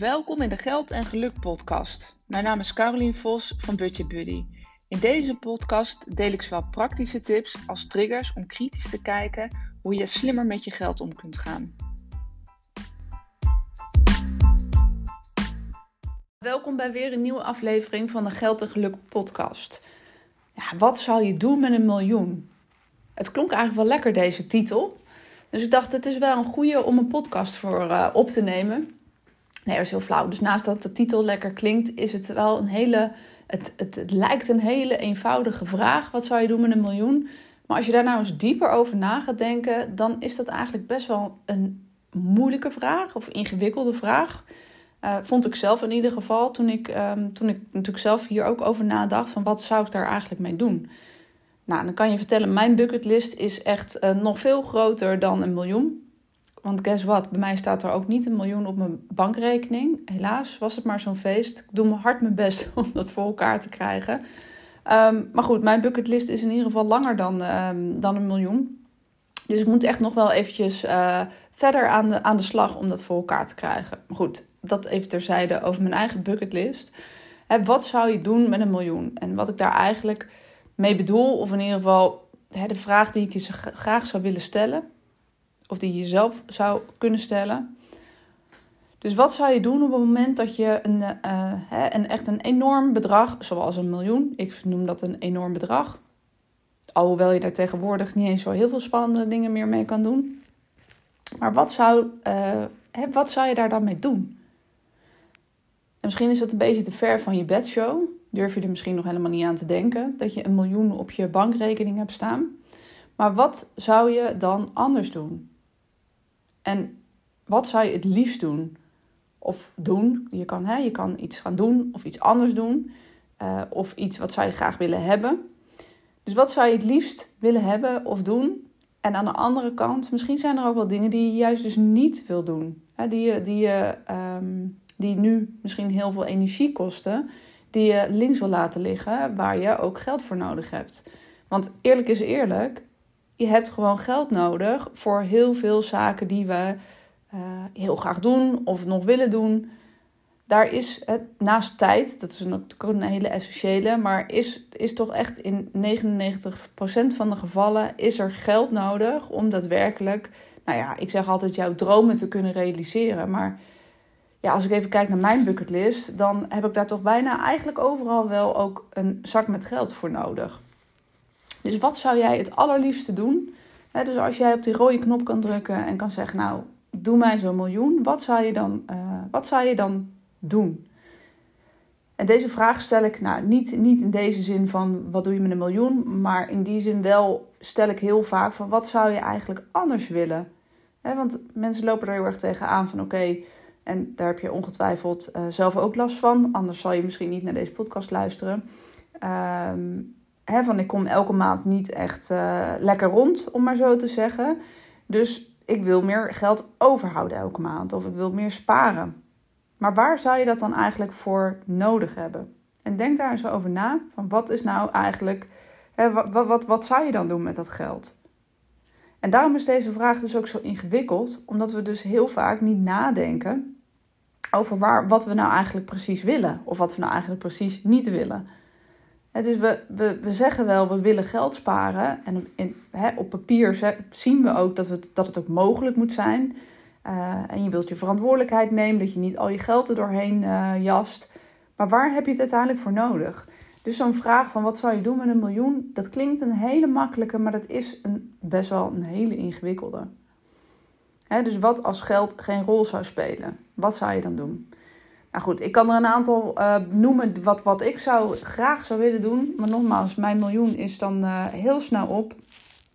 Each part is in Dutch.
Welkom in de Geld en Geluk podcast. Mijn naam is Carolien Vos van Budget Buddy. In deze podcast deel ik zowel praktische tips als triggers om kritisch te kijken hoe je slimmer met je geld om kunt gaan. Welkom bij weer een nieuwe aflevering van de Geld en Geluk podcast. Ja, wat zou je doen met een miljoen? Het klonk eigenlijk wel lekker deze titel. Dus ik dacht, het is wel een goede om een podcast voor uh, op te nemen. Nee, is heel flauw. Dus naast dat de titel lekker klinkt, is het wel een hele. Het, het, het lijkt een hele eenvoudige vraag. Wat zou je doen met een miljoen? Maar als je daar nou eens dieper over na gaat denken, dan is dat eigenlijk best wel een moeilijke vraag of ingewikkelde vraag. Uh, vond ik zelf in ieder geval toen ik, um, toen ik natuurlijk zelf hier ook over nadacht van wat zou ik daar eigenlijk mee doen. Nou, dan kan je vertellen, mijn bucketlist is echt uh, nog veel groter dan een miljoen. Want guess what, bij mij staat er ook niet een miljoen op mijn bankrekening. Helaas was het maar zo'n feest. Ik doe mijn hard mijn best om dat voor elkaar te krijgen. Um, maar goed, mijn bucketlist is in ieder geval langer dan, um, dan een miljoen. Dus ik moet echt nog wel eventjes uh, verder aan de, aan de slag om dat voor elkaar te krijgen. Goed, dat even terzijde over mijn eigen bucketlist. Hè, wat zou je doen met een miljoen? En wat ik daar eigenlijk mee bedoel, of in ieder geval de vraag die ik je graag zou willen stellen of die je zelf zou kunnen stellen. Dus wat zou je doen op het moment dat je een, uh, een, echt een enorm bedrag, zoals een miljoen, ik noem dat een enorm bedrag, alhoewel je daar tegenwoordig niet eens zo heel veel spannende dingen meer mee kan doen. Maar wat zou, uh, wat zou je daar dan mee doen? En misschien is dat een beetje te ver van je bedshow. Durf je er misschien nog helemaal niet aan te denken dat je een miljoen op je bankrekening hebt staan. Maar wat zou je dan anders doen? En wat zou je het liefst doen? Of doen? Je kan, hè, je kan iets gaan doen of iets anders doen. Uh, of iets wat zou je graag willen hebben. Dus wat zou je het liefst willen hebben of doen? En aan de andere kant, misschien zijn er ook wel dingen die je juist dus niet wil doen. Hè, die, die, je, um, die nu misschien heel veel energie kosten. Die je links wil laten liggen, waar je ook geld voor nodig hebt. Want eerlijk is eerlijk, je hebt gewoon geld nodig voor heel veel zaken die we uh, heel graag doen of nog willen doen. Daar is het naast tijd, dat is natuurlijk een hele essentiële, maar is, is toch echt in 99% van de gevallen is er geld nodig om daadwerkelijk, nou ja, ik zeg altijd jouw dromen te kunnen realiseren. Maar ja, als ik even kijk naar mijn bucketlist, dan heb ik daar toch bijna eigenlijk overal wel ook een zak met geld voor nodig. Dus wat zou jij het allerliefste doen? dus als jij op die rode knop kan drukken en kan zeggen, nou, doe mij zo'n miljoen, wat zou je dan, uh, wat zou je dan doen? En deze vraag stel ik nou, niet, niet in deze zin van wat doe je met een miljoen, maar in die zin wel stel ik heel vaak van wat zou je eigenlijk anders willen? want mensen lopen er heel erg tegenaan van oké, en daar heb je ongetwijfeld uh, zelf ook last van, anders zal je misschien niet naar deze podcast luisteren. Ehm, van ik kom elke maand niet echt uh, lekker rond, om maar zo te zeggen. Dus ik wil meer geld overhouden elke maand of ik wil meer sparen. Maar waar zou je dat dan eigenlijk voor nodig hebben? En denk daar eens over na. Van wat is nou eigenlijk, hè, wat, wat, wat, wat zou je dan doen met dat geld? En daarom is deze vraag dus ook zo ingewikkeld, omdat we dus heel vaak niet nadenken over waar, wat we nou eigenlijk precies willen. Of wat we nou eigenlijk precies niet willen dus we, we, we zeggen wel, we willen geld sparen. En in, op papier zien we ook dat, we, dat het ook mogelijk moet zijn. Uh, en je wilt je verantwoordelijkheid nemen, dat je niet al je geld er doorheen uh, jast. Maar waar heb je het uiteindelijk voor nodig? Dus zo'n vraag van wat zou je doen met een miljoen, dat klinkt een hele makkelijke, maar dat is een, best wel een hele ingewikkelde. dus wat als geld geen rol zou spelen? Wat zou je dan doen? Nou goed, ik kan er een aantal uh, noemen wat, wat ik zou, graag zou willen doen. Maar nogmaals, mijn miljoen is dan uh, heel snel op.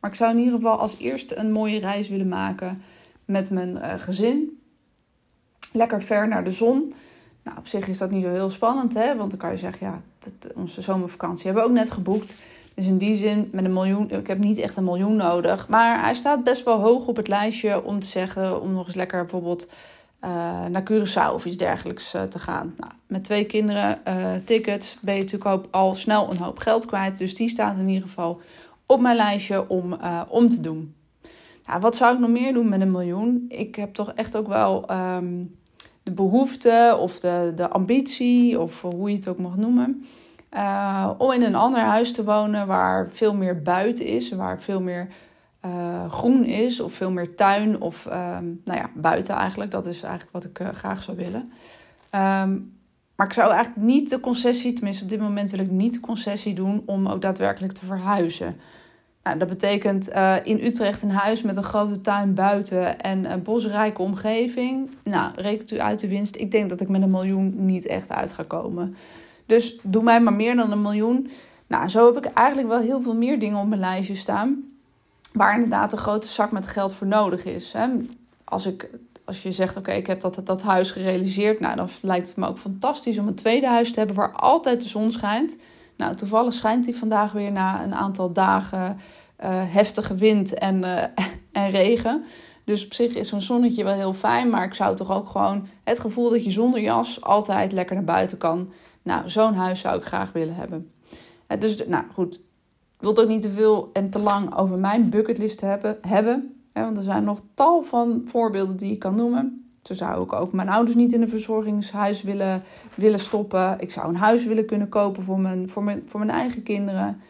Maar ik zou in ieder geval als eerste een mooie reis willen maken met mijn uh, gezin. Lekker ver naar de zon. Nou, op zich is dat niet zo heel spannend, hè? Want dan kan je zeggen, ja, dat, onze zomervakantie hebben we ook net geboekt. Dus in die zin, met een miljoen, ik heb niet echt een miljoen nodig. Maar hij staat best wel hoog op het lijstje om te zeggen, om nog eens lekker bijvoorbeeld uh, naar Curaçao of iets dergelijks uh, te gaan. Nou, met twee kinderen, uh, tickets, ben je natuurlijk ook al snel een hoop geld kwijt. Dus die staat in ieder geval op mijn lijstje om, om te doen. Nou, wat zou ik nog meer doen met een miljoen? Ik heb toch echt ook wel um, de behoefte of de, de ambitie, of hoe je het ook mag noemen, om in een ander huis te wonen waar veel meer buiten is, waar veel meer uh, groen is, of veel meer tuin, of um, nou ja, buiten eigenlijk. Dat is eigenlijk wat ik uh, graag zou willen. Um, maar ik zou eigenlijk niet de concessie, tenminste op dit moment wil ik niet de concessie doen om ook daadwerkelijk te verhuizen. Nou, dat betekent uh, in Utrecht een huis met een grote tuin buiten en een bosrijke omgeving. Nou, rekent u uit de winst. Ik denk dat ik met een miljoen niet echt uit ga komen. Dus doe mij maar meer dan een miljoen. Nou, zo heb ik eigenlijk wel heel veel meer dingen op mijn lijstje staan. Waar inderdaad een grote zak met geld voor nodig is. Hè. Als, ik, als je zegt, oké, ik heb dat, dat huis gerealiseerd. Nou, dan lijkt het me ook fantastisch om een tweede huis te hebben waar altijd de zon schijnt. Nou, toevallig schijnt die vandaag weer na een aantal dagen uh, heftige wind en, uh, en regen. Dus op zich is zo'n zonnetje wel heel fijn. Maar ik zou toch ook gewoon het gevoel dat je zonder jas altijd lekker naar buiten kan. Nou, zo'n huis zou ik graag willen hebben. Uh, dus, nou goed. Wil het ook niet te veel en te lang over mijn bucketlist hebben. hebben want er zijn nog tal van voorbeelden die ik kan noemen. Zo zou ik ook mijn ouders niet in een verzorgingshuis willen, willen stoppen. Ik zou een huis willen kunnen kopen voor mijn, voor mijn, voor mijn eigen kinderen.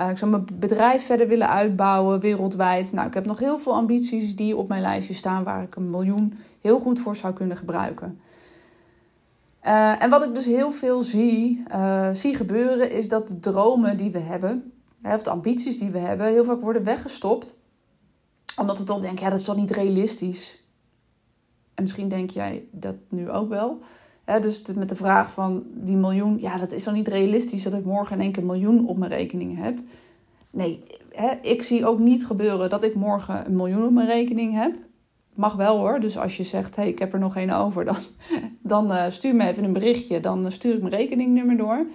Uh, ik zou mijn bedrijf verder willen uitbouwen wereldwijd. Nou, ik heb nog heel veel ambities die op mijn lijstje staan waar ik een miljoen heel goed voor zou kunnen gebruiken. Uh, en wat ik dus heel veel zie, uh, zie gebeuren, is dat de dromen die we hebben, of de ambities die we hebben, heel vaak worden weggestopt. Omdat we toch denken, ja, dat is toch niet realistisch. En misschien denk jij dat nu ook wel. dus met de vraag van die miljoen, ja, dat is dan niet realistisch dat ik morgen in één keer een miljoen op mijn rekening heb. Nee, ik zie ook niet gebeuren dat ik morgen een miljoen op mijn rekening heb. Mag wel hoor, dus als je zegt, hey, ik heb er nog één over, dan, dan uh, stuur me even een berichtje. Dan stuur ik mijn rekeningnummer door.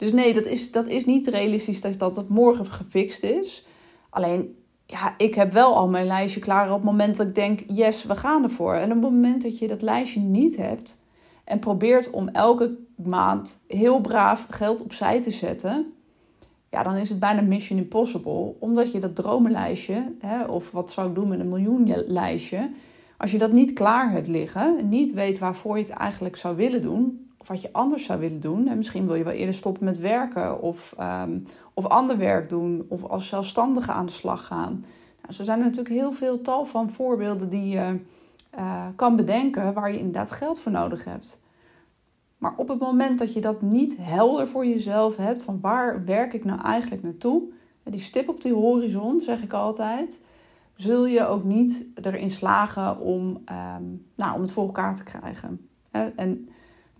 Dus nee, dat is, dat is niet realistisch dat, dat morgen gefixt is. Alleen, ja, ik heb wel al mijn lijstje klaar op het moment dat ik denk, yes, we gaan ervoor. En op het moment dat je dat lijstje niet hebt en probeert om elke maand heel braaf geld opzij te zetten, ja, dan is het bijna mission impossible. Omdat je dat dromenlijstje, hè, of wat zou ik doen met een miljoenlijstje, als je dat niet klaar hebt liggen, en niet weet waarvoor je het eigenlijk zou willen doen, of wat je anders zou willen doen. En misschien wil je wel eerder stoppen met werken of, um, of ander werk doen of als zelfstandige aan de slag gaan. Nou, zo zijn er natuurlijk heel veel tal van voorbeelden die je uh, kan bedenken waar je inderdaad geld voor nodig hebt. Maar op het moment dat je dat niet helder voor jezelf hebt, van waar werk ik nou eigenlijk naartoe, die stip op die horizon, zeg ik altijd, zul je ook niet erin slagen om, um, nou, om het voor elkaar te krijgen. En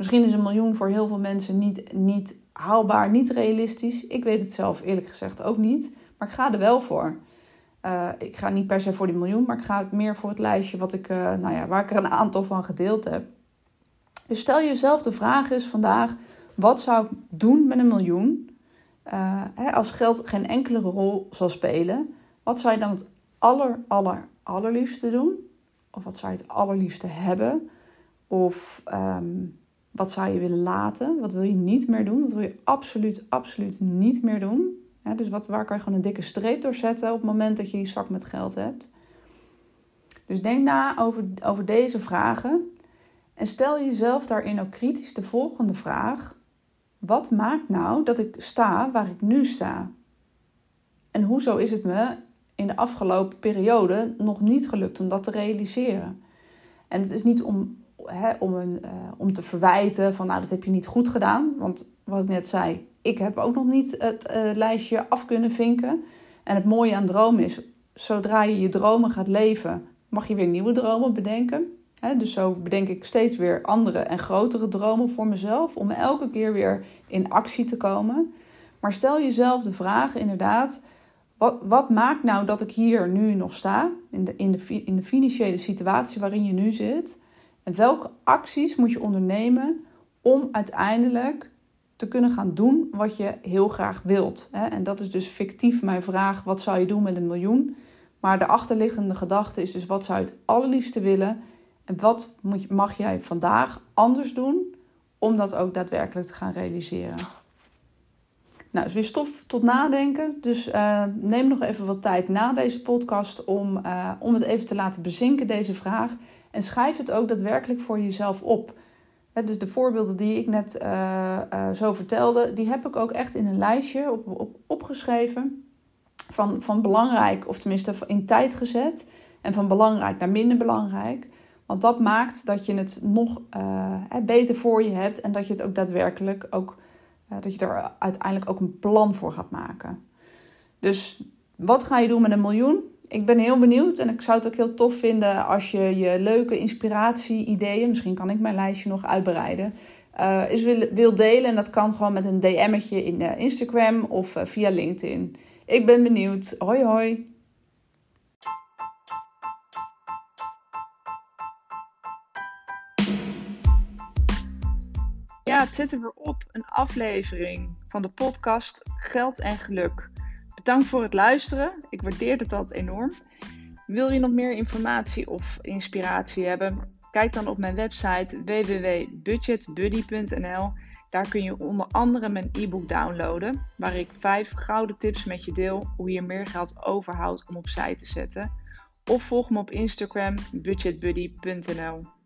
Misschien is een miljoen voor heel veel mensen niet, niet haalbaar, niet realistisch. Ik weet het zelf eerlijk gezegd ook niet. Maar ik ga er wel voor. Uh, ik ga niet per se voor die miljoen, maar ik ga het meer voor het lijstje wat ik, uh, nou ja, waar ik er een aantal van gedeeld heb. Dus stel jezelf de vraag eens vandaag: wat zou ik doen met een miljoen? Uh, hè, als geld geen enkele rol zal spelen, wat zou je dan het aller, aller, allerliefste doen? Of wat zou je het allerliefste hebben? Of um, wat zou je willen laten? Wat wil je niet meer doen? Wat wil je absoluut, absoluut niet meer doen? dus wat, waar kan je gewoon een dikke streep door zetten op het moment dat je die zak met geld hebt? Dus denk na over, over deze vragen. En stel jezelf daarin ook kritisch de volgende vraag. Wat maakt nou dat ik sta waar ik nu sta? En hoezo is het me in de afgelopen periode nog niet gelukt om dat te realiseren? En het is niet om om, een, uh, om te verwijten van nou dat heb je niet goed gedaan. Want wat ik net zei, ik heb ook nog niet het uh, lijstje af kunnen vinken. En het mooie aan dromen is, zodra je je dromen gaat leven, mag je weer nieuwe dromen bedenken. Dus zo bedenk ik steeds weer andere en grotere dromen voor mezelf. Om elke keer weer in actie te komen. Maar stel jezelf de vraag inderdaad. Wat, wat maakt nou dat ik hier nu nog sta? In de, in, de, in de financiële situatie waarin je nu zit. En welke acties moet je ondernemen om uiteindelijk te kunnen gaan doen wat je heel graag wilt? En dat is dus fictief mijn vraag: wat zou je doen met een miljoen? Maar de achterliggende gedachte is dus: wat zou je het allerliefste willen? En wat mag jij vandaag anders doen om dat ook daadwerkelijk te gaan realiseren? Nou, is weer stof tot nadenken. Dus uh, neem nog even wat tijd na deze podcast om, uh, om het even te laten bezinken, deze vraag. En schrijf het ook daadwerkelijk voor jezelf op. dus de voorbeelden die ik net uh, zo vertelde, die heb ik ook echt in een lijstje op, op, opgeschreven. Van, van belangrijk, of tenminste in tijd gezet. En van belangrijk naar minder belangrijk. Want dat maakt dat je het nog beter voor je hebt en dat je het ook daadwerkelijk ook dat je er uiteindelijk ook een plan voor gaat maken. Dus wat ga je doen met een miljoen? Ik ben heel benieuwd en ik zou het ook heel tof vinden als je je leuke inspiratie-ideeën, misschien kan ik mijn lijstje nog uitbreiden, uh, is wil, wil delen. En dat kan gewoon met een DM'tje in uh, Instagram of via LinkedIn. Ik ben benieuwd. Hoi hoi! Ja, het zit er weer op. Een aflevering van de podcast Geld en Geluk. Bedankt voor het luisteren. Ik waardeer het altijd enorm. Wil je nog meer informatie of inspiratie hebben? Kijk dan op mijn website www.budgetbuddy.nl. Daar kun je onder andere mijn e-book downloaden, waar ik vijf gouden tips met je deel hoe je meer geld overhoudt om opzij te zetten. Of volg me op Instagram budgetbuddy.nl.